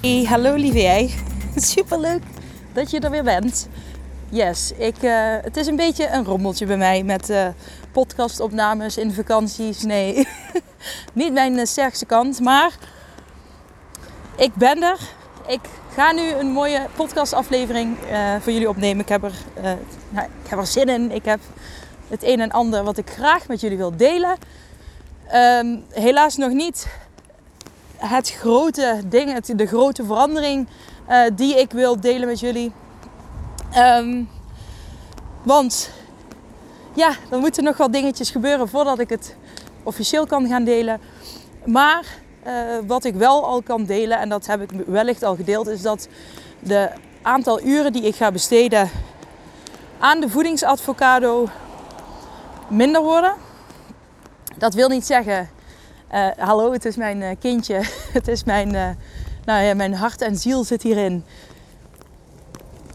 Hey, hallo lieve jij. Superleuk dat je er weer bent. Yes, ik, uh, het is een beetje een rommeltje bij mij met uh, podcastopnames in vakanties. Nee, niet mijn uh, sterkste kant. Maar ik ben er. Ik ga nu een mooie podcastaflevering voor jullie opnemen. Ik heb, er, nou, ik heb er zin in. Ik heb het een en ander wat ik graag met jullie wil delen. Um, helaas nog niet het grote ding, het, de grote verandering uh, die ik wil delen met jullie. Um, want ja, er moeten nog wat dingetjes gebeuren voordat ik het officieel kan gaan delen. Maar uh, wat ik wel al kan delen, en dat heb ik wellicht al gedeeld, is dat de aantal uren die ik ga besteden aan de voedingsadvocado minder worden. Dat wil niet zeggen uh, hallo, het is mijn uh, kindje. het is mijn, uh, nou ja, mijn hart en ziel zit hierin.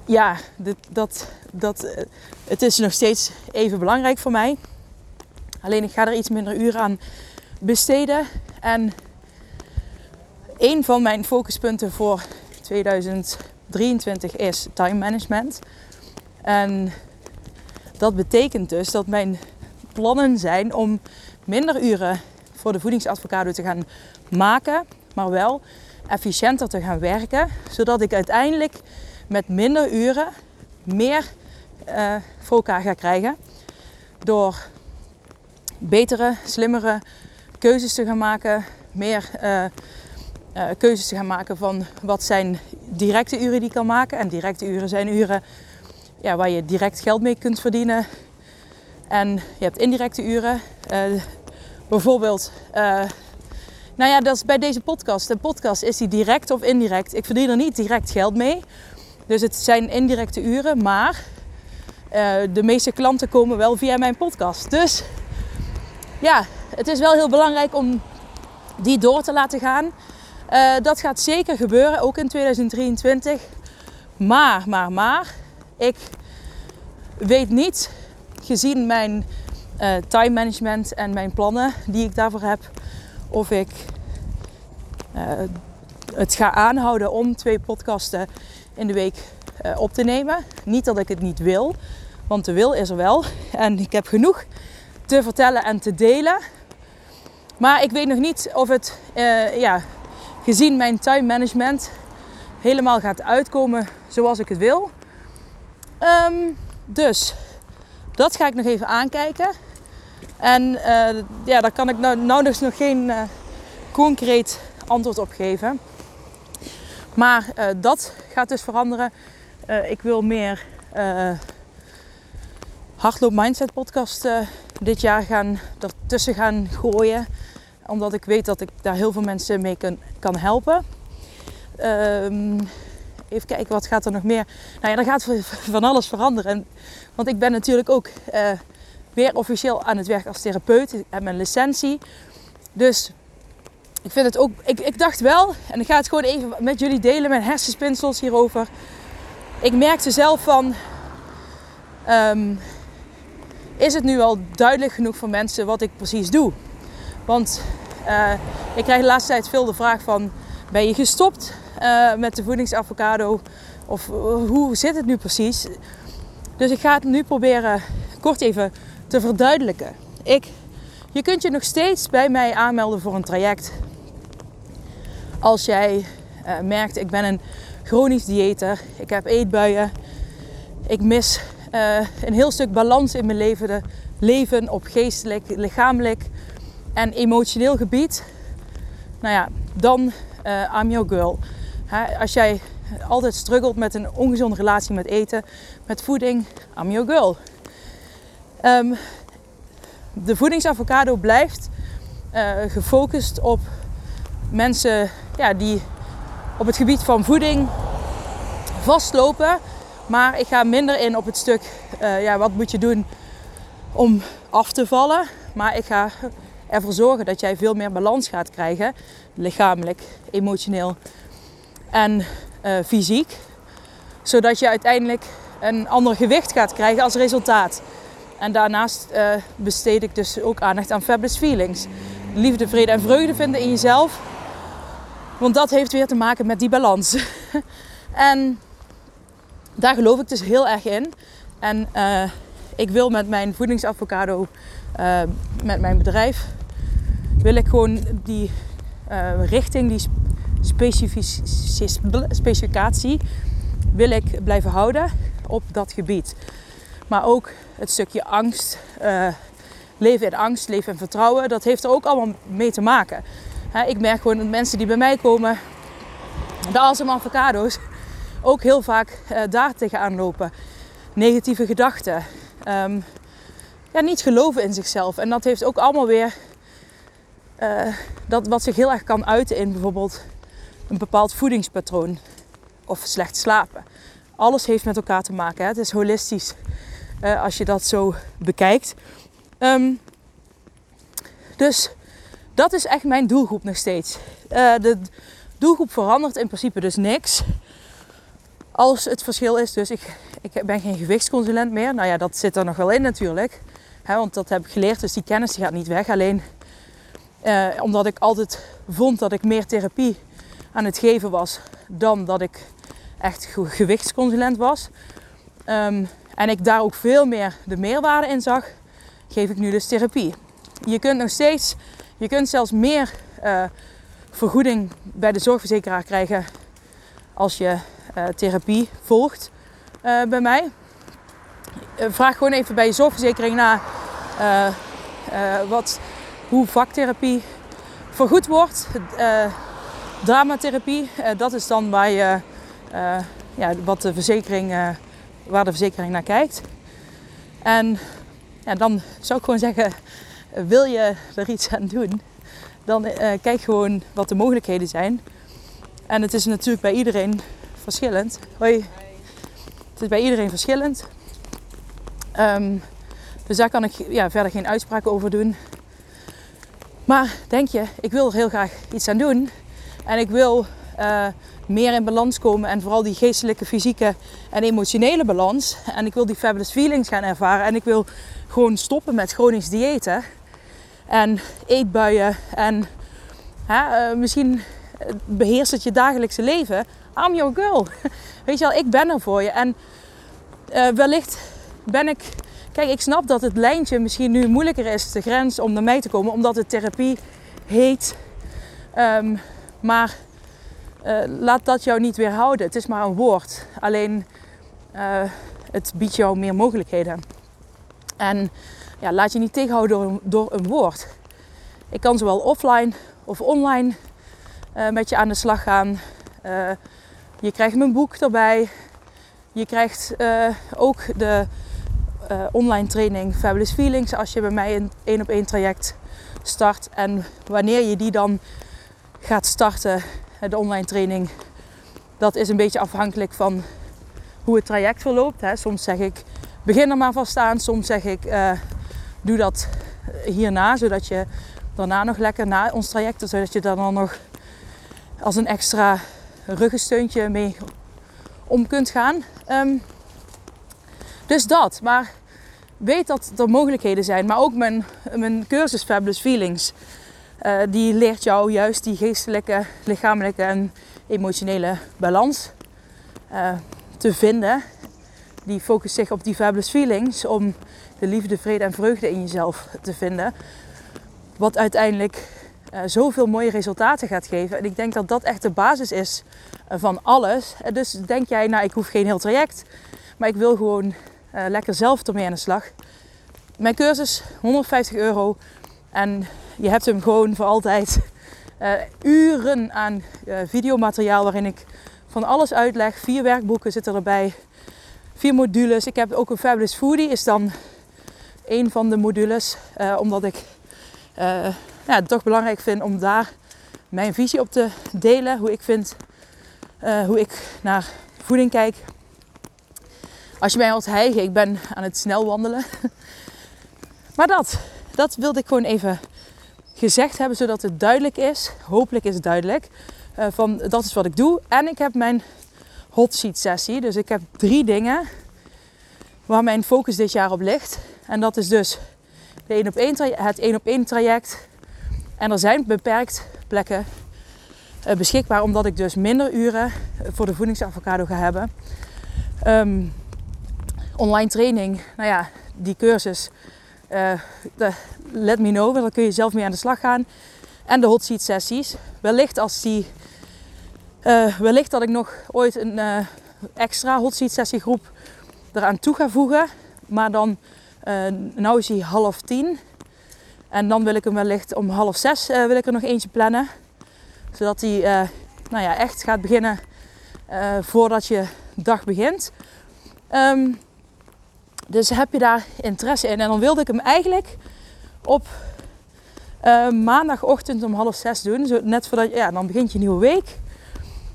Ja, dit, dat, dat, het is nog steeds even belangrijk voor mij. Alleen ik ga er iets minder uren aan besteden. En een van mijn focuspunten voor 2023 is time management. En dat betekent dus dat mijn plannen zijn om minder uren voor de voedingsadvocado te gaan maken, maar wel efficiënter te gaan werken, zodat ik uiteindelijk met minder uren meer uh, voor elkaar ga krijgen door betere, slimmere keuzes te gaan maken, meer uh, uh, keuzes te gaan maken van wat zijn directe uren die ik kan maken. En directe uren zijn uren ja, waar je direct geld mee kunt verdienen. En je hebt indirecte uren. Bijvoorbeeld, uh, nou ja, dat is bij deze podcast. De podcast is die direct of indirect. Ik verdien er niet direct geld mee. Dus het zijn indirecte uren, maar uh, de meeste klanten komen wel via mijn podcast. Dus ja, het is wel heel belangrijk om die door te laten gaan. Uh, dat gaat zeker gebeuren, ook in 2023. Maar, maar, maar, ik weet niet, gezien mijn uh, time management en mijn plannen die ik daarvoor heb. Of ik uh, het ga aanhouden om twee podcasten in de week uh, op te nemen. Niet dat ik het niet wil, want de wil is er wel. En ik heb genoeg te vertellen en te delen. Maar ik weet nog niet of het, ja, gezien mijn time management, helemaal gaat uitkomen zoals ik het wil. Um, dus dat ga ik nog even aankijken. En uh, ja, daar kan ik nou, dus nog geen uh, concreet antwoord op geven. Maar uh, dat gaat dus veranderen. ik wil meer hardloop mindset podcast dit jaar gaan ertussen gaan gooien. Omdat ik weet dat ik daar heel veel mensen mee kan, kan helpen. Um, even kijken, wat gaat er nog meer? Nou ja, er gaat van alles veranderen. Want ik ben natuurlijk ook weer officieel aan het werk als therapeut. Ik heb mijn licentie. Dus ik vind het ook. Ik, ik dacht wel, en ik ga het gewoon even met jullie delen, mijn hersenspinsels hierover. Ik merkte zelf van. Um, is het nu al duidelijk genoeg voor mensen wat ik precies doe? Want uh, ik krijg de laatste tijd veel de vraag van: ben je gestopt uh, met de voedingsavocado? Of uh, hoe zit het nu precies? Dus ik ga het nu proberen kort even te verduidelijken. Ik, je kunt je nog steeds bij mij aanmelden voor een traject. Als jij uh, merkt, ik ben een chronisch dieeter, ik heb eetbuien, ik mis uh, een heel stuk balans in mijn leven, leven op geestelijk, lichamelijk en emotioneel gebied. Nou ja, dan uh, I'm your girl. als jij altijd struggelt met een ongezonde relatie met eten, met voeding, I'm your girl. Um, de voedingsavocado blijft uh, gefocust op mensen ja, die op het gebied van voeding vastlopen. Maar ik ga minder in op het stuk, uh, ja, wat moet je doen om af te vallen. Maar ik ga ervoor zorgen dat jij veel meer balans gaat krijgen. Lichamelijk, emotioneel en uh, fysiek. Zodat je uiteindelijk een ander gewicht gaat krijgen als resultaat. En daarnaast uh, besteed ik dus ook aandacht aan fabulous feelings. Liefde, vrede en vreugde vinden in jezelf. Want dat heeft weer te maken met die balans. en daar geloof ik dus heel erg in. En uh, ik wil met mijn voedingsavocado, uh, met mijn bedrijf, wil ik gewoon die richting, die specificatie, wil ik blijven houden op dat gebied. Maar ook het stukje angst, uh, leven in angst, leven in vertrouwen, dat heeft er ook allemaal mee te maken. ik merk gewoon dat mensen die bij mij komen, de awesome avocado's, ook heel vaak uh, daar tegenaan lopen. Negatieve gedachten. Um, ja, niet geloven in zichzelf. En dat heeft ook allemaal weer uh, dat wat zich heel erg kan uiten in bijvoorbeeld een bepaald voedingspatroon of slecht slapen. Alles heeft met elkaar te maken. Hè? Het is holistisch als je dat zo bekijkt. Um, dus dat is echt mijn doelgroep nog steeds. Uh, de doelgroep verandert in principe dus niks. Als het verschil is, dus ik, ik ben geen gewichtsconsulent meer. Nou ja, dat zit er nog wel in natuurlijk. Hè, want dat heb ik geleerd, dus die kennis gaat niet weg. Alleen uh, omdat ik altijd vond dat ik meer therapie aan het geven was dan dat ik echt gewichtsconsulent was. Um, en ik daar ook veel meer de meerwaarde in zag, geef ik nu dus therapie. Je kunt nog steeds, je kunt zelfs meer uh, vergoeding bij de zorgverzekeraar krijgen als je uh, therapie volgt uh, bij mij. vraag gewoon even bij je zorgverzekering na wat, hoe vaktherapie vergoed wordt. dramatherapie, dat is dan waar ja, wat de verzekering waar de verzekering naar kijkt. En ja, dan zou ik gewoon zeggen, wil je er iets aan doen, dan uh, kijk gewoon wat de mogelijkheden zijn. En het is natuurlijk bij iedereen verschillend. Hoi. Het is bij iedereen verschillend. Um, dus daar kan ik ja, verder geen uitspraken over doen. Maar denk je, ik wil er heel graag iets aan doen. En ik wil uh, meer in balans komen. En vooral die geestelijke, fysieke en emotionele balans. En ik wil die fabulous feelings gaan ervaren. En ik wil gewoon stoppen met chronisch diëten. En eetbuien. En hè, uh, misschien beheerst het je dagelijkse leven. I'm your girl. Weet je wel, ik ben er voor je. En uh, wellicht ben ik... Kijk, ik snap dat het lijntje misschien nu moeilijker is, de grens, om naar mij te komen. Omdat het therapie heet. Um, maar uh, laat dat jou niet weerhouden. Het is maar een woord. Alleen uh, het biedt jou meer mogelijkheden. En ja, laat je niet tegenhouden door, een woord. Ik kan zowel offline of online uh, met je aan de slag gaan. je krijgt mijn boek erbij. Je krijgt ook de online training Fabulous Feelings als je bij mij een één op één traject start. En wanneer je die dan gaat starten, de online training, dat is een beetje afhankelijk van hoe het traject verloopt. Soms zeg ik, begin er maar vast aan. Soms zeg ik, uh, doe dat hierna, zodat je daarna nog lekker na ons traject, zodat je daar dan nog als een extra ruggensteuntje mee om kunt gaan. Um, dus dat, maar weet dat er mogelijkheden zijn. Maar ook mijn, mijn cursus Fabulous Feelings. Uh, die leert jou juist die geestelijke, lichamelijke en emotionele balans uh, te vinden. Die focust zich op die fabulous feelings om de liefde, vrede en vreugde in jezelf te vinden. Wat uiteindelijk uh, zoveel mooie resultaten gaat geven. En ik denk dat dat echt de basis is van alles. Dus denk jij, nou ik hoef geen heel traject, maar ik wil gewoon lekker zelf ermee aan de slag. Mijn cursus 150 euro en je hebt hem gewoon voor altijd. Uh, uren aan uh, videomateriaal waarin ik van alles uitleg. Vier werkboeken zitten erbij. Vier modules. Ik heb ook een Fabulous Foodie. Is dan een van de modules. Uh, omdat ik ja, het toch belangrijk vind om daar mijn visie op te delen. Hoe ik vind, hoe ik naar voeding kijk. Als je mij hoort hijgen, ik ben aan het snel wandelen. Maar dat, dat wilde ik gewoon even gezegd hebben, zodat het duidelijk is. Hopelijk is het duidelijk. Uh, van dat is wat ik doe. En ik heb mijn hot seat sessie. Dus ik heb drie dingen waar mijn focus dit jaar op ligt. En dat is dus de 1 op 1 het 1 op 1 traject. En er zijn beperkt plekken uh, beschikbaar, omdat ik dus minder uren voor de voedingsavocado ga hebben. Um, online training, nou ja, die cursus, de, let me know, dan kun je zelf mee aan de slag gaan. En de hot seat sessies. Wellicht als die, uh, wellicht dat ik nog ooit een uh, extra hot seat sessie groep eraan toe ga voegen. Maar dan, nou is hij half tien. En dan wil ik hem wellicht om half zes wil ik er nog eentje plannen. Zodat hij nou ja, echt gaat beginnen voordat je dag begint. Um, dus heb je daar interesse in? En dan wilde ik hem eigenlijk op uh, maandagochtend om half zes doen. Zo net voordat ja, dan begint je nieuwe week.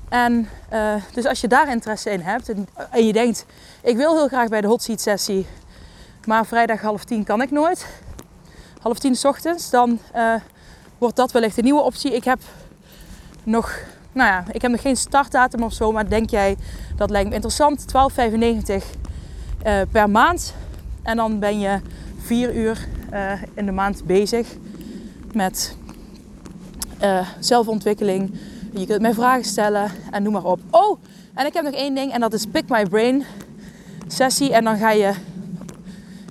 En uh, dus als je daar interesse in hebt en, je denkt, ik wil heel graag bij de hot seat sessie, maar vrijdag half tien kan ik nooit. Half tien s ochtends, dan uh, wordt dat wellicht een nieuwe optie. Ik heb nog, nou ja, ik heb nog geen startdatum of zo, maar denk jij dat lijkt me interessant? 12,95 uh, per maand. En dan ben je vier uur uh, in de maand bezig met uh, zelfontwikkeling. Je kunt mij vragen stellen en noem maar op. Oh, en ik heb nog één ding en dat is Pick My Brain sessie. En dan ga je,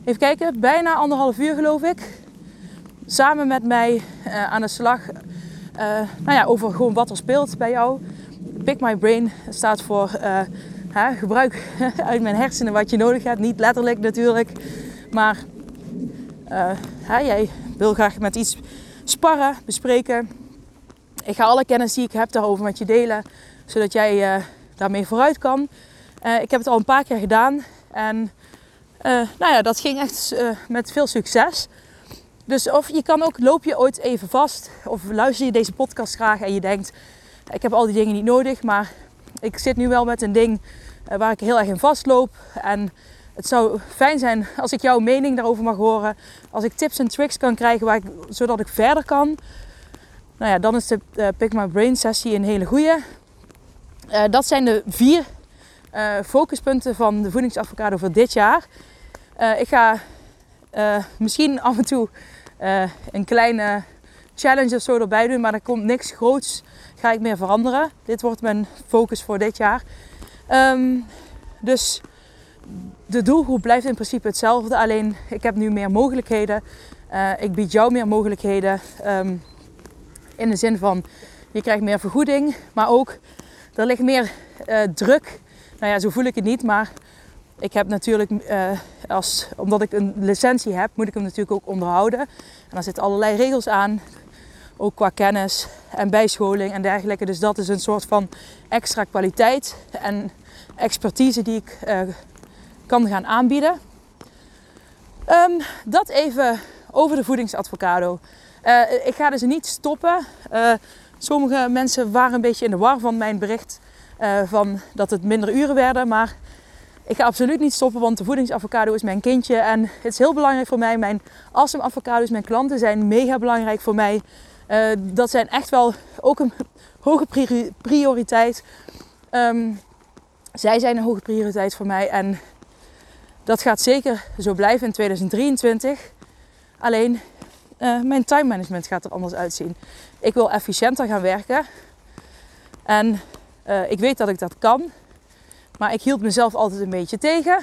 even kijken, bijna anderhalf uur geloof ik. Samen met mij aan de slag. nou ja, over gewoon wat er speelt bij jou. Pick My Brain staat voor gebruik uit mijn hersenen wat je nodig hebt. Niet letterlijk natuurlijk. Maar uh, jij wil graag met iets sparren, bespreken. Ik ga alle kennis die ik heb daarover met je delen. Zodat jij uh, daarmee vooruit kan. Uh, ik heb het al een paar keer gedaan. En nou ja, dat ging echt met veel succes. Dus of je kan ook, loop je ooit even vast. Of luister je deze podcast graag en je denkt... Ik heb al die dingen niet nodig, maar ik zit nu wel met een ding eh, waar ik heel erg in vastloop. En het zou fijn zijn als ik jouw mening daarover mag horen. Als ik tips en tricks kan krijgen waar ik, zodat ik verder kan. Nou ja, dan is de uh, Pick My Brain sessie een hele goede. Uh, dat zijn de vier focuspunten van de voedingsadvocado voor dit jaar. ik ga misschien af en toe een kleine challenge of zo erbij doen, maar er komt niks groots. Ga ik meer veranderen. Dit wordt mijn focus voor dit jaar. Um, dus de doelgroep blijft in principe hetzelfde. Alleen ik heb nu meer mogelijkheden. Uh, ik bied jou meer mogelijkheden. Um, in de zin van je krijgt meer vergoeding. Maar ook er ligt meer uh, druk. Nou ja, zo voel ik het niet. Maar ik heb natuurlijk, uh, als, omdat ik een licentie heb, moet ik hem natuurlijk ook onderhouden. En daar zitten allerlei regels aan. Ook qua kennis en bijscholing en dergelijke. Dus dat is een soort van extra kwaliteit en expertise die ik uh, kan gaan aanbieden. Um, dat even over de voedingsadvocado. Uh, ik ga dus niet stoppen. Uh, sommige mensen waren een beetje in de war van mijn bericht van dat het minder uren werden. Maar ik ga absoluut niet stoppen, want de voedingsavocado is mijn kindje. En het is heel belangrijk voor mij. Mijn awesome mijn klanten zijn mega belangrijk voor mij. Uh, dat zijn echt wel ook een hoge prioriteit. Um, zij zijn een hoge prioriteit voor mij en dat gaat zeker zo blijven in 2023. Alleen uh, mijn time management gaat er anders uitzien. Ik wil efficiënter gaan werken en uh, ik weet dat ik dat kan, maar ik hield mezelf altijd een beetje tegen.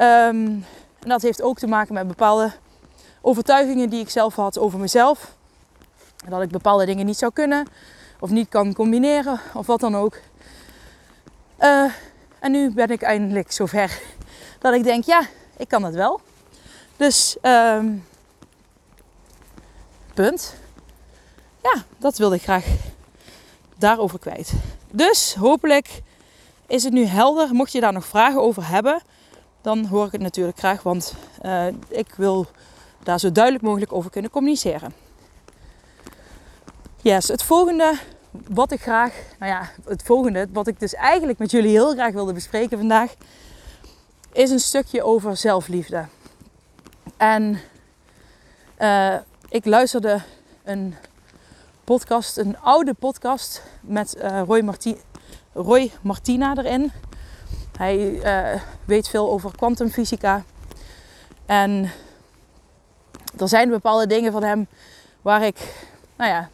Um, en dat heeft ook te maken met bepaalde overtuigingen die ik zelf had over mezelf. Dat ik bepaalde dingen niet zou kunnen of niet kan combineren of wat dan ook. Uh, en nu ben ik eindelijk zover dat ik denk, ja, ik kan het wel. Dus, um, punt. Ja, dat wilde ik graag daarover kwijt. Dus hopelijk is het nu helder. Mocht je daar nog vragen over hebben, dan hoor ik het natuurlijk graag, want uh, ik wil daar zo duidelijk mogelijk over kunnen communiceren. Yes, het volgende wat ik graag, nou ja, het volgende, wat ik dus eigenlijk met jullie heel graag wilde bespreken vandaag, is een stukje over zelfliefde. En uh, ik luisterde een podcast, een oude podcast met uh, Roy, Marti Roy Martina erin. Hij uh, weet veel over kwantumfysica. En er zijn bepaalde dingen van hem waar ik, nou ja,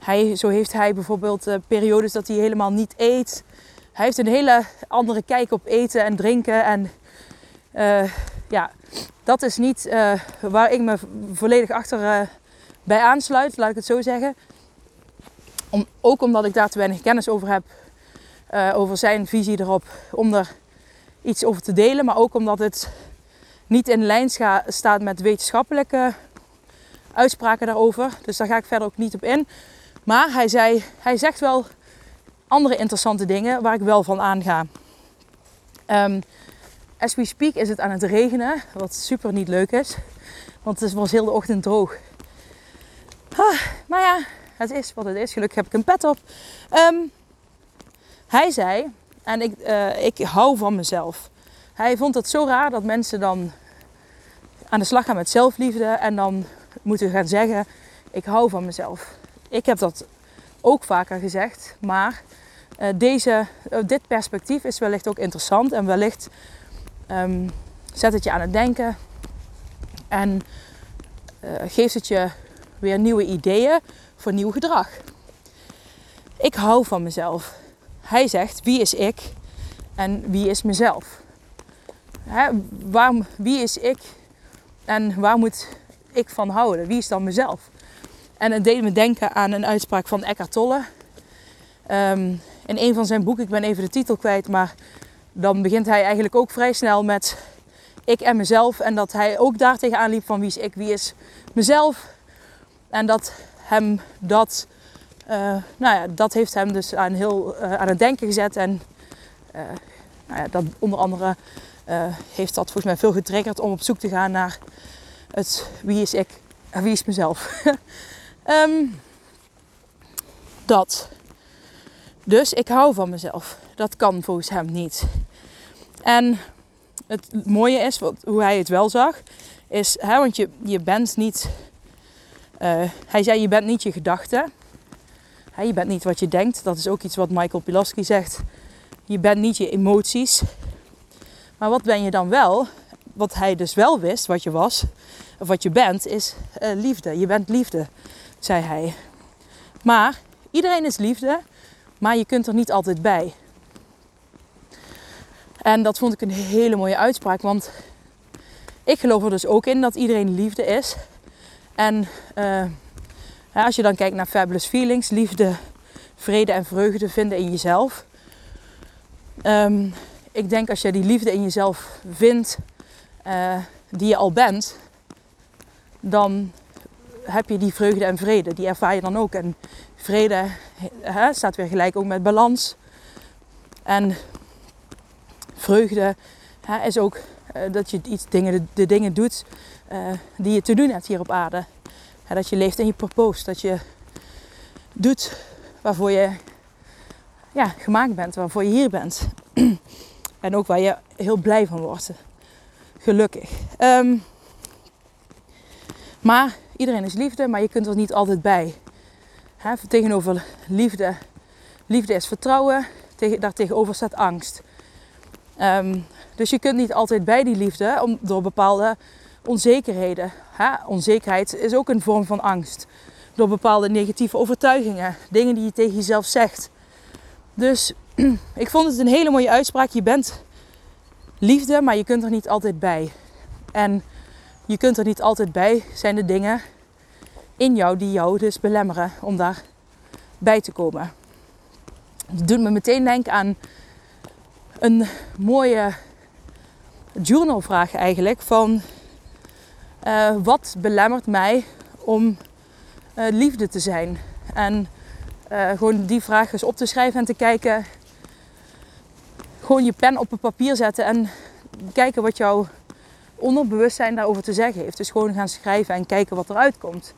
hij, zo heeft hij bijvoorbeeld uh, periodes dat hij helemaal niet eet. Hij heeft een hele andere kijk op eten en drinken. En uh, ja, dat is niet uh, waar ik me volledig achter bij aansluit, laat ik het zo zeggen. Om, ook omdat ik daar te weinig kennis over heb, over zijn visie erop, om er iets over te delen. Maar ook omdat het niet in lijn staat met wetenschappelijke uitspraken daarover. Dus daar ga ik verder ook niet op in. Maar hij, zei, hij zegt wel andere interessante dingen waar ik wel van aanga. Um, as we speak is het aan het regenen, wat super niet leuk is. Want het was heel de ochtend droog. Ah, maar ja, het is wat het is. Gelukkig heb ik een pet op. Um, hij zei, en ik, uh, ik hou van mezelf. Hij vond het zo raar dat mensen dan aan de slag gaan met zelfliefde en dan moeten gaan zeggen: Ik hou van mezelf. Ik heb dat ook vaker gezegd, maar uh, deze, uh, dit perspectief is wellicht ook interessant en wellicht um, zet het je aan het denken en uh, geeft het je weer nieuwe ideeën voor nieuw gedrag. Ik hou van mezelf. Hij zegt: Wie is ik en wie is mezelf? Hè, wie is ik en waar moet ik van houden? Wie is dan mezelf? En het deed me denken aan een uitspraak van Eckhart Tolle. Um, in een van zijn boeken, ik ben even de titel kwijt, maar dan begint hij eigenlijk ook vrij snel met ik en mezelf. En dat hij ook daar tegenaan liep van wie is ik, wie is mezelf. En dat hem dat, uh, nou ja, dat heeft hem dus aan, heel, uh, aan het denken gezet. En uh, nou ja, dat onder andere heeft dat volgens mij veel getriggerd om op zoek te gaan naar het wie is ik en wie is mezelf. um, dat. Dus ik hou van mezelf. Dat kan volgens hem niet. En het mooie is, wat, hoe hij het wel zag, is, hè, want je, je bent niet, uh, hij zei je bent niet je gedachten. je bent niet wat je denkt. Dat is ook iets wat Michael Pilasky zegt. Je bent niet je emoties. Maar wat ben je dan wel? Wat hij dus wel wist, wat je was, of wat je bent, is uh, liefde. Je bent liefde, zei hij. Maar iedereen is liefde, maar je kunt er niet altijd bij. En dat vond ik een hele mooie uitspraak, want ik geloof er dus ook in dat iedereen liefde is. En uh, als je dan kijkt naar Fabulous Feelings, liefde, vrede en vreugde vinden in jezelf. Um, ik denk als je die liefde in jezelf vindt, uh, die je al bent, dan heb je die vreugde en vrede. Die ervaar je dan ook. En vrede hè, staat weer gelijk ook met balans. En vreugde hè, is ook uh, dat je iets dingen, de, dingen doet uh, die je te doen hebt hier op aarde. Dat je leeft in je purpose. Dat je doet waarvoor je ja, gemaakt bent, waarvoor je hier bent. en ook waar je heel blij van wordt. Gelukkig. Um, maar iedereen is liefde, maar je kunt er niet altijd bij. He, tegenover liefde, liefde is vertrouwen, tegen, daartegenover staat angst. Um, dus je kunt niet altijd bij die liefde om, door bepaalde onzekerheden. He, onzekerheid is ook een vorm van angst. Door bepaalde negatieve overtuigingen, dingen die je tegen jezelf zegt. Dus ik vond het een hele mooie uitspraak. Je bent liefde, maar je kunt er niet altijd bij. En je kunt er niet altijd bij, zijn de dingen in jou die jou dus belemmeren om daar bij te komen. Het doet me meteen denken aan een mooie journalvraag eigenlijk van uh, wat belemmert mij om uh, liefde te zijn? En uh, gewoon die vraag eens op te schrijven en te kijken, gewoon je pen op een papier zetten en kijken wat jou onderbewustzijn daarover te zeggen heeft. Dus gewoon gaan schrijven en kijken wat eruit komt.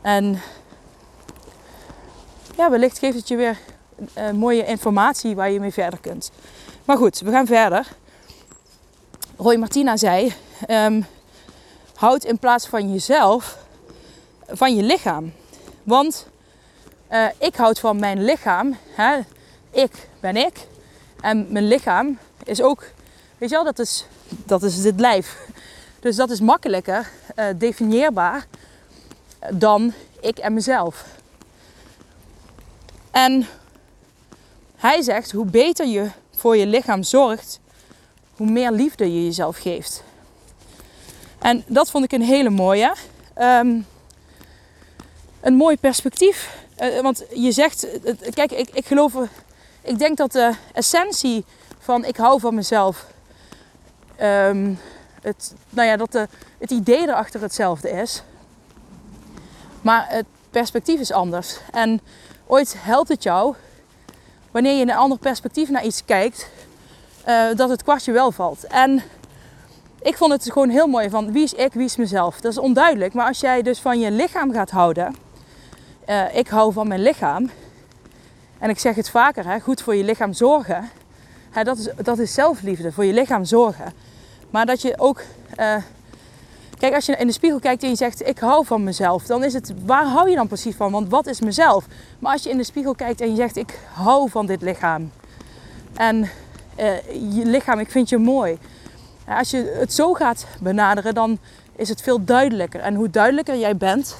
En ja, wellicht geeft het je weer uh, mooie informatie waar je mee verder kunt. Maar goed, we gaan verder. Roy Martina zei: um, houd in plaats van jezelf van je lichaam. Want uh, ik houd van mijn lichaam. Hè? Ik ben ik. En mijn lichaam is ook, weet je wel, dat is, dat is dit lijf. Dus dat is makkelijker uh, definieerbaar dan ik en mezelf. En hij zegt, hoe beter je voor je lichaam zorgt, hoe meer liefde je jezelf geeft. En dat vond ik een hele mooie. Um, een mooi perspectief. Uh, want je zegt, kijk, ik, ik geloof, ik denk dat de essentie van ik hou van mezelf, um, het, nou ja, dat de, het idee erachter hetzelfde is. Maar het perspectief is anders. En ooit helpt het jou, wanneer je in een ander perspectief naar iets kijkt, uh, dat het kwartje wel valt. En ik vond het gewoon heel mooi van wie is ik, wie is mezelf. Dat is onduidelijk. Maar als jij dus van je lichaam gaat houden, uh, ik hou van mijn lichaam. En ik zeg het vaker, hè, goed voor je lichaam zorgen. Hè, dat, is, dat is zelfliefde, voor je lichaam zorgen. Maar dat je ook uh, Kijk, als je in de spiegel kijkt en je zegt ik hou van mezelf, dan is het waar hou je dan precies van? Want wat is mezelf? Maar als je in de spiegel kijkt en je zegt ik hou van dit lichaam. En uh, je lichaam, ik vind je mooi. Als je het zo gaat benaderen, dan is het veel duidelijker. En hoe duidelijker jij bent,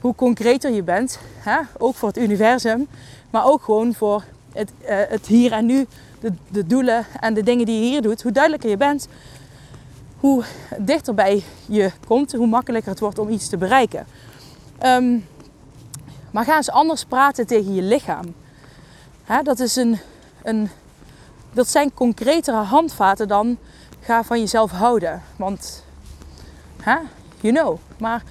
hoe concreter je bent, hè? ook voor het universum, maar ook gewoon voor het, het hier en nu, de, de doelen en de dingen die je hier doet, hoe duidelijker je bent, hoe dichterbij je komt, hoe makkelijker het wordt om iets te bereiken. Um, maar ga eens anders praten tegen je lichaam. Dat, is een, een, zijn concretere handvaten dan ga van jezelf houden. Want, hè, you know. Maar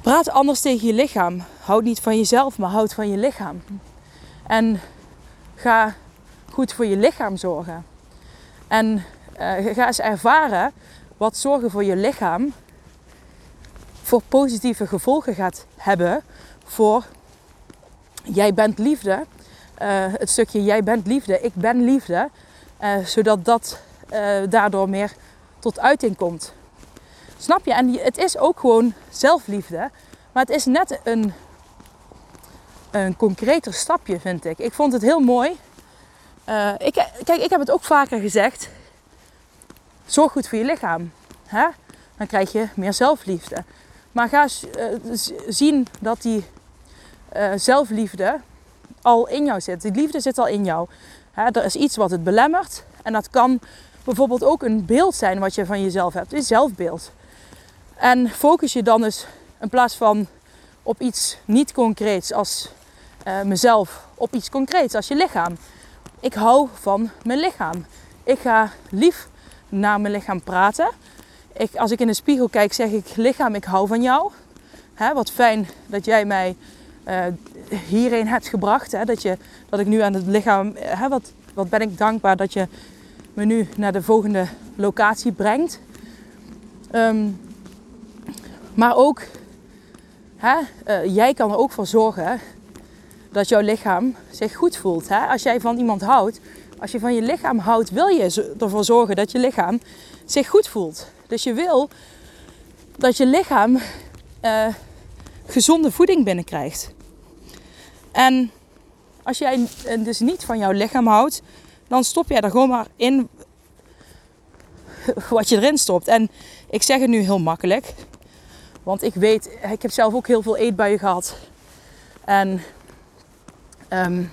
praat anders tegen je lichaam. Houd niet van jezelf, maar houd van je lichaam. En ga goed voor je lichaam zorgen. En uh, ga eens ervaren wat zorgen voor je lichaam voor positieve gevolgen gaat hebben voor jij bent liefde. Uh, het stukje jij bent liefde, ik ben liefde. Uh, zodat dat daardoor meer tot uiting komt. Snap je? En het is ook gewoon zelfliefde. Maar het is net een, een concreter stapje, vind ik. Ik vond het heel mooi. ik, kijk, ik heb het ook vaker gezegd zorg goed voor je lichaam. Hè? Dan krijg je meer zelfliefde. Maar ga uh, zien dat die uh, zelfliefde al in jou zit. Die liefde zit al in jou. Er is iets wat het belemmert. En dat kan bijvoorbeeld ook een beeld zijn wat je van jezelf hebt. Een zelfbeeld. En focus je dan eens in plaats van op iets niet concreets als uh, mezelf, op iets concreets als je lichaam. Ik hou van mijn lichaam. Ik ga lief naar mijn lichaam praten. Ik, als ik in de spiegel kijk, zeg ik: Lichaam, ik hou van jou. Wat fijn dat jij mij uh, hierheen hebt gebracht. Dat, je, dat ik nu aan het lichaam. Hè, wat, wat ben ik dankbaar dat je me nu naar de volgende locatie brengt. Um, maar ook, uh, jij kan er ook voor zorgen dat jouw lichaam zich goed voelt. Als jij van iemand houdt, als je van je lichaam houdt, wil je ervoor zorgen dat je lichaam zich goed voelt. Dus je wil dat je lichaam uh, gezonde voeding binnenkrijgt. En als jij dus niet van jouw lichaam houdt, dan stop jij er gewoon maar in wat je erin stopt. En ik zeg het nu heel makkelijk, want ik weet, ik heb zelf ook heel veel eetbuien gehad. En um,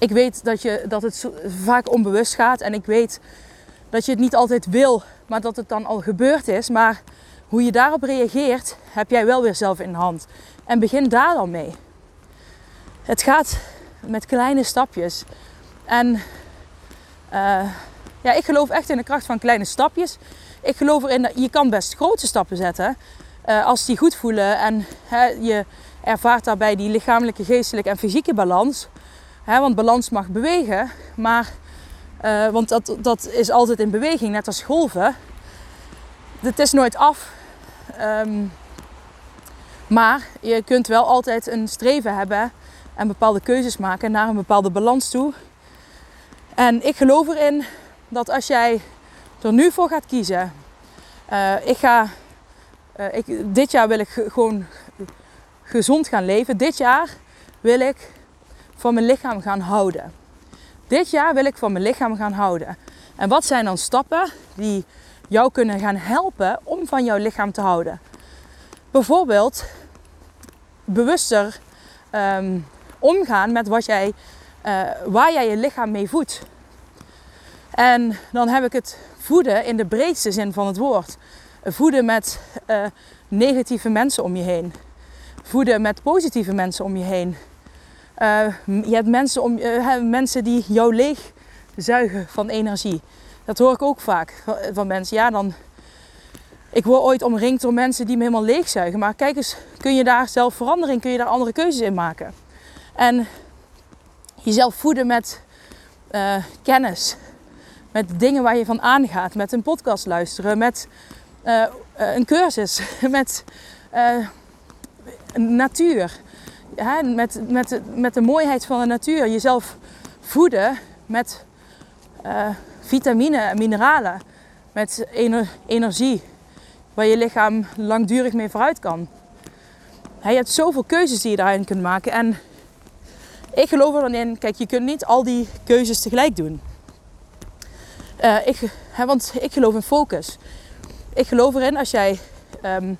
ik weet dat, je, dat het vaak onbewust gaat en ik weet dat je het niet altijd wil, maar dat het dan al gebeurd is. Maar hoe je daarop reageert, heb jij wel weer zelf in de hand. En begin daar dan mee. Het gaat met kleine stapjes. En uh, ja, ik geloof echt in de kracht van kleine stapjes. Ik geloof erin dat je kan best grote stappen zetten. Uh, als die goed voelen en hè, je ervaart daarbij die lichamelijke, geestelijke en fysieke balans want balans mag bewegen, maar, uh, want dat, dat is altijd in beweging, net als golven. Het is nooit af. Um, Maar je kunt wel altijd een streven hebben en bepaalde keuzes maken naar een bepaalde balans toe. En ik geloof erin dat als jij er nu voor gaat kiezen, uh, ik ga, uh, ik, dit jaar wil ik gewoon gezond gaan leven. Dit jaar wil ik van mijn lichaam gaan houden. Dit jaar wil ik van mijn lichaam gaan houden. En wat zijn dan stappen die jou kunnen gaan helpen om van jouw lichaam te houden? Bijvoorbeeld bewuster um, omgaan met wat jij, uh, waar jij je lichaam mee voedt. En dan heb ik het voeden in de breedste zin van het woord. Voeden met uh, negatieve mensen om je heen. Voeden met positieve mensen om je heen. Uh, je hebt mensen, om, uh, mensen die jou leeg zuigen van energie. Dat hoor ik ook vaak van mensen. Ja, dan. Ik word ooit omringd door mensen die me helemaal leegzuigen. Maar kijk eens, kun je daar zelf verandering, kun je daar andere keuzes in maken? En jezelf voeden met uh, kennis. Met dingen waar je van aangaat. Met een podcast luisteren. Met een cursus. Met uh, natuur. Met, met, met de mooiheid van de natuur. Jezelf voeden met vitamine en mineralen. Met ener energie. Waar je lichaam langdurig mee vooruit kan. je hebt zoveel keuzes die je daarin kunt maken. En ik geloof er dan in, kijk, je kunt niet al die keuzes tegelijk doen. Uh, ik, hè, want ik geloof in focus. Ik geloof erin als jij um,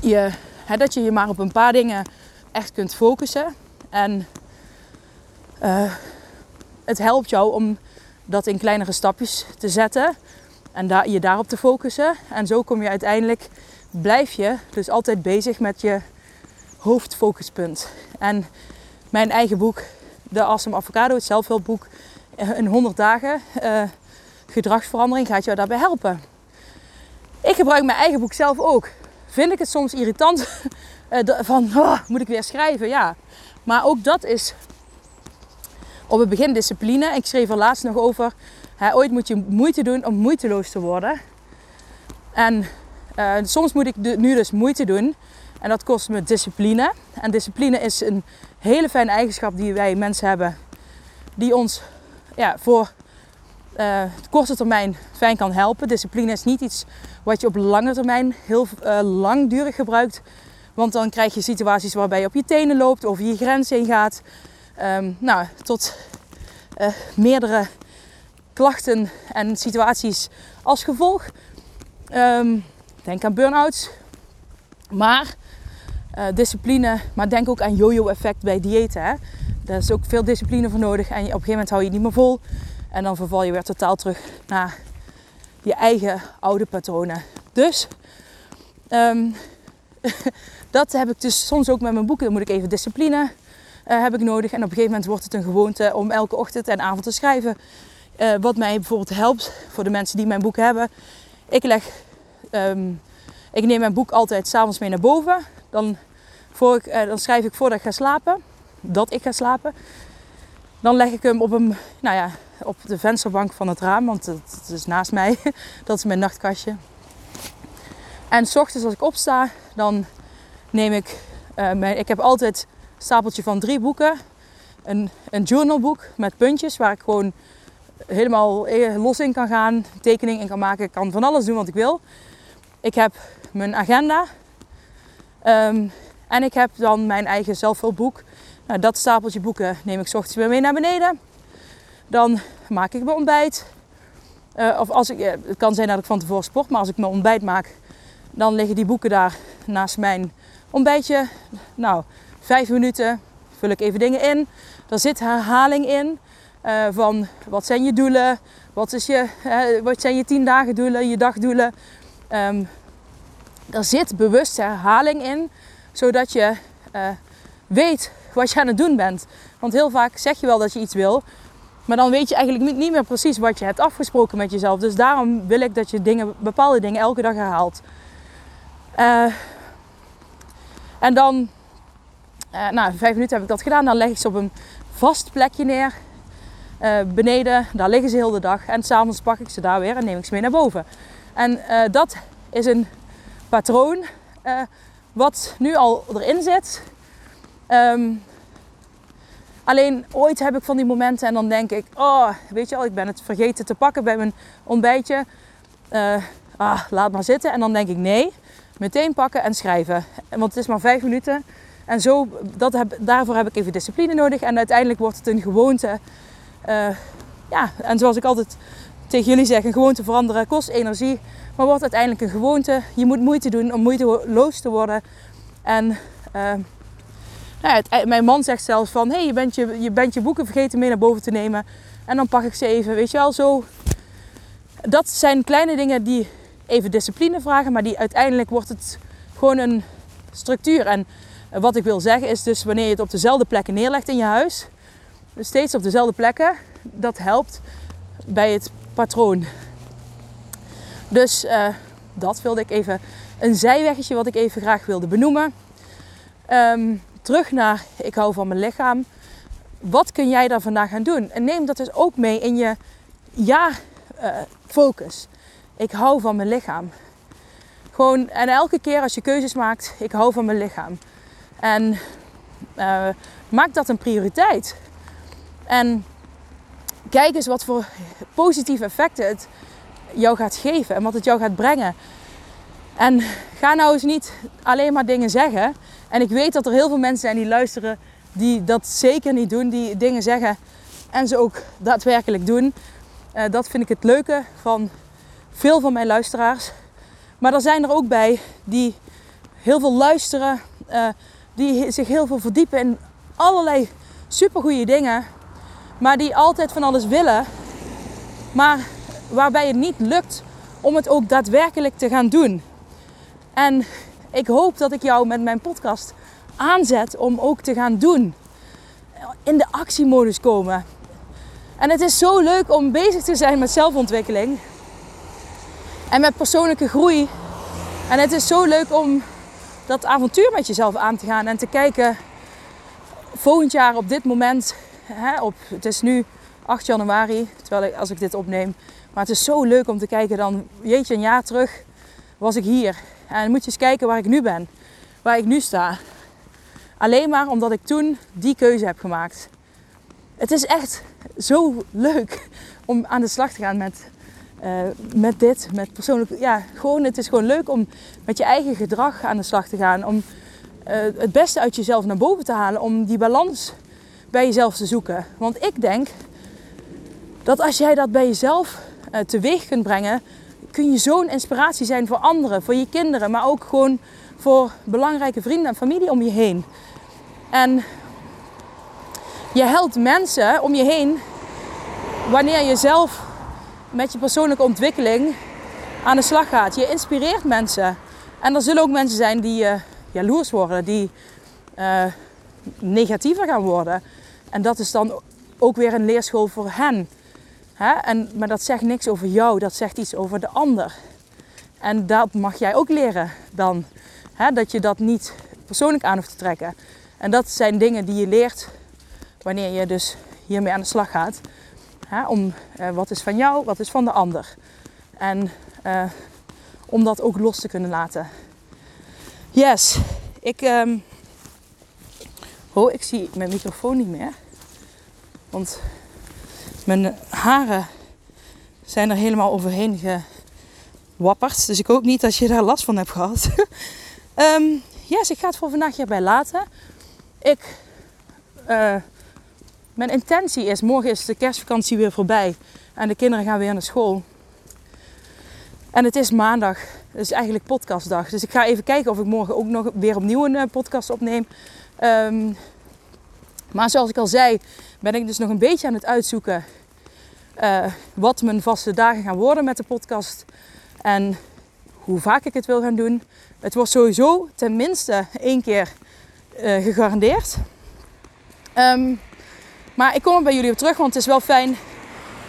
je, dat je je maar op een paar dingen echt kunt focussen. En uh, het helpt jou om dat in kleinere stapjes te zetten en je daarop te focussen. En zo kom je uiteindelijk, blijf je dus altijd bezig met je hoofdfocuspunt. En mijn eigen boek, De Awesome Avocado, het zelfhulpboek, eh, in 100 dagen uh, gedragsverandering gaat jou daarbij helpen. Ik gebruik mijn eigen boek zelf ook. Vind ik het soms irritant uh, van, oh, moet ik weer schrijven? Ja. Maar ook dat is op het begin discipline. Ik schreef er laatst nog over. Hè, ooit moet je moeite doen om moeiteloos te worden. En uh, soms moet ik nu dus moeite doen. En dat kost me discipline. En discipline is een hele fijne eigenschap die wij mensen hebben. Die ons ja, voor uh, korte termijn fijn kan helpen. Discipline is niet iets wat je op lange termijn heel uh, langdurig gebruikt. Want dan krijg je situaties waarbij je op je tenen loopt, over je grens heen gaat. Um, nou, tot uh, meerdere klachten en situaties als gevolg. Um, denk aan burn-outs. Maar discipline, maar denk ook aan yo-yo effect bij diëten. Hè? Daar is ook veel discipline voor nodig en op een gegeven moment hou je het niet meer vol. En dan verval je weer totaal terug naar je eigen oude patronen. Dus um, dat heb ik dus soms ook met mijn boeken. Dan moet ik even discipline uh, heb ik nodig. En op een gegeven moment wordt het een gewoonte om elke ochtend en avond te schrijven. Uh, wat mij bijvoorbeeld helpt voor de mensen die mijn boek hebben. Ik leg, um, ik neem mijn boek altijd s'avonds mee naar boven. Dan, ik, uh, dan schrijf ik voordat ik ga slapen. Dat ik ga slapen. Dan leg ik hem op, een, nou ja, op de vensterbank van het raam. Want het, is naast mij. Dat is mijn nachtkastje. En s ochtends als ik opsta, dan neem ik... Uh, mijn, ik heb altijd een stapeltje van drie boeken. Een, een journalboek met puntjes waar ik gewoon helemaal los in kan gaan, tekening in kan maken. Ik kan van alles doen wat ik wil. Ik heb mijn agenda. Um, en ik heb dan mijn eigen zelfhulpboek. Nou, dat stapeltje boeken neem ik s ochtends weer mee naar beneden. Dan maak ik mijn ontbijt. Uh, of als ik, uh, het kan zijn dat ik van tevoren sport, maar als ik mijn ontbijt maak, dan liggen die boeken daar naast mijn ontbijtje. Nou, vijf minuten vul ik even dingen in. Er zit herhaling in uh, van wat zijn je doelen, wat, is je, wat zijn je tien dagen doelen, je dagdoelen. Um, er zit bewust herhaling in, zodat je weet wat je aan het doen bent. Want heel vaak zeg je wel dat je iets wil, maar dan weet je eigenlijk niet meer precies wat je hebt afgesproken met jezelf. Dus daarom wil ik dat je dingen, bepaalde dingen elke dag herhaalt. en dan uh, nou, vijf minuten heb ik dat gedaan. Dan leg ik ze op een vast plekje neer. Uh, beneden, daar liggen ze heel de dag. En s'avonds pak ik ze daar weer en neem ik ze mee naar boven. En dat is een patroon wat nu al erin zit. Ehm, alleen ooit heb ik van die momenten en dan denk ik, oh, weet je al, ik ben het vergeten te pakken bij mijn ontbijtje. Uh, ah, laat maar zitten. En dan denk ik, nee, meteen pakken en schrijven. Want het is maar vijf minuten. En zo, dat daarvoor heb ik even discipline nodig. En uiteindelijk wordt het een gewoonte. Uh, ja, en zoals ik altijd tegen jullie zeg, een gewoonte veranderen kost energie. Maar wordt uiteindelijk een gewoonte. Je moet moeite doen om moeiteloos te worden. En uh, nou mijn man zegt zelfs van... Hey, je, bent je, je bent je boeken vergeten mee naar boven te nemen. En dan pak ik ze even. Weet je wel, zo... Dat zijn kleine dingen die even discipline vragen. Maar die uiteindelijk wordt het gewoon een structuur. En wat ik wil zeggen is dus wanneer je het op dezelfde plekken neerlegt in je huis. Steeds op dezelfde plekken. Dat helpt bij het patroon. Dus uh, dat wilde ik even een zijweggetje wat ik even graag wilde benoemen. Um, terug naar ik hou van mijn lichaam. Wat kun jij daar vandaag gaan doen? En neem dat dus ook mee in je ja uh, focus. Ik hou van mijn lichaam. Gewoon, en elke keer als je keuzes maakt, ik hou van mijn lichaam. En uh, maak dat een prioriteit. En kijk eens wat voor positieve effecten het jou gaat geven en wat het jou gaat brengen. En ga nou eens niet alleen maar dingen zeggen. En ik weet dat er heel veel mensen zijn die luisteren die dat zeker niet doen, die dingen zeggen en ze ook daadwerkelijk doen. Uh, dat vind ik het leuke van veel van mijn luisteraars. Maar er zijn er ook bij die heel veel luisteren, uh, die zich heel veel verdiepen in allerlei supergoeie dingen, maar die altijd van alles willen, maar waarbij het niet lukt om het ook daadwerkelijk te gaan doen. En ik hoop dat ik jou met mijn podcast aanzet om ook te gaan doen. In de actiemodus komen. En het is zo leuk om bezig te zijn met zelfontwikkeling. En met persoonlijke groei. En het is zo leuk om dat avontuur met jezelf aan te gaan en te kijken. Volgend jaar op dit moment, hè, op, het is nu 8 januari, terwijl als ik dit opneem. Maar het is zo leuk om te kijken dan, jeetje, een jaar terug was ik hier. En moet je eens kijken waar ik nu ben, waar ik nu sta. Alleen maar omdat ik toen die keuze heb gemaakt. Het is echt zo leuk om aan de slag te gaan met uh, met dit, met persoonlijk. Ja, gewoon, het is gewoon leuk om met je eigen gedrag aan de slag te gaan. Om uh, het beste uit jezelf naar boven te halen. Om die balans bij jezelf te zoeken. Want ik denk dat als jij dat bij jezelf uh, teweeg kunt brengen, kun je zo'n inspiratie zijn voor anderen, voor je kinderen, maar ook gewoon voor belangrijke vrienden en familie om je heen. En je helpt mensen om je heen wanneer je zelf met je persoonlijke ontwikkeling aan de slag gaat. Je inspireert mensen. En er zullen ook mensen zijn die uh, jaloers worden, die uh, negatiever gaan worden. En dat is dan ook weer een leerschool voor hen. En, maar dat zegt niks over jou, dat zegt iets over de ander. En dat mag jij ook leren dan. Dat je dat niet persoonlijk aan hoeft te trekken. En dat zijn dingen die je leert wanneer je dus hiermee aan de slag gaat. Om uh, wat is van jou, wat is van de ander. En uh, om dat ook los te kunnen laten. Yes, ik. Oh, ik zie mijn microfoon niet meer. Want mijn haren zijn er helemaal overheen gewapperd. Dus ik hoop niet dat je daar last van hebt gehad. um, yes, ik ga het voor vandaag hierbij laten. Ik. Uh, mijn intentie is, morgen is de kerstvakantie weer voorbij en de kinderen gaan weer naar school. En het is maandag, is eigenlijk podcastdag. Dus ik ga even kijken of ik morgen ook nog weer opnieuw een eh, podcast opneem. Um, maar zoals ik al zei, ben ik dus nog een beetje aan het uitzoeken uh, wat mijn vaste dagen gaan worden met de podcast. En hoe vaak ik het wil gaan doen. Het wordt sowieso tenminste één keer uh, gegarandeerd. Um, maar ik kom er bij jullie op terug, want het is wel fijn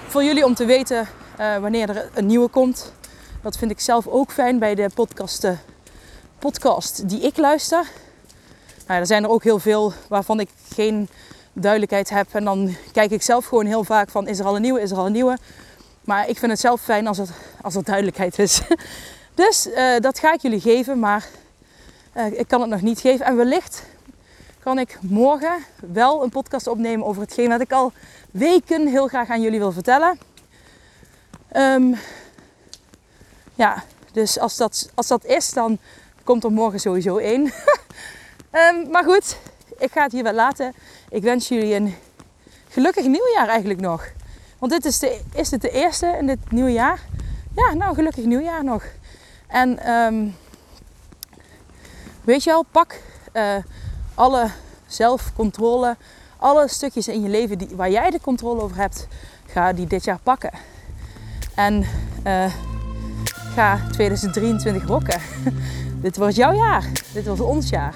voor jullie om te weten uh, wanneer er een nieuwe komt. Dat vind ik zelf ook fijn bij de podcast, podcast die ik luister. Nou, er zijn er ook heel veel waarvan ik geen duidelijkheid heb. En dan kijk ik zelf gewoon heel vaak van is er al een nieuwe, is er al een nieuwe. Maar ik vind het zelf fijn als er, als er duidelijkheid is. Dus uh, dat ga ik jullie geven. Maar Eh, ik kan het nog niet geven. En wellicht kan ik morgen wel een podcast opnemen over hetgeen wat ik al weken heel graag aan jullie wil vertellen. Ehm, ja, dus als dat, als dat is, dan komt er morgen sowieso één. um, maar goed, ik ga het hier wel laten. Ik wens jullie een gelukkig nieuwjaar eigenlijk nog. Want dit is, de, is het de eerste in dit nieuwe jaar. Ja, nou, gelukkig nieuwjaar nog. En um, weet je wel, pak uh, alle zelfcontrole, alle stukjes in je leven die, waar jij de controle over hebt, ga die dit jaar pakken. En uh, ga 2023 rocken. dit wordt jouw jaar. Dit wordt ons jaar.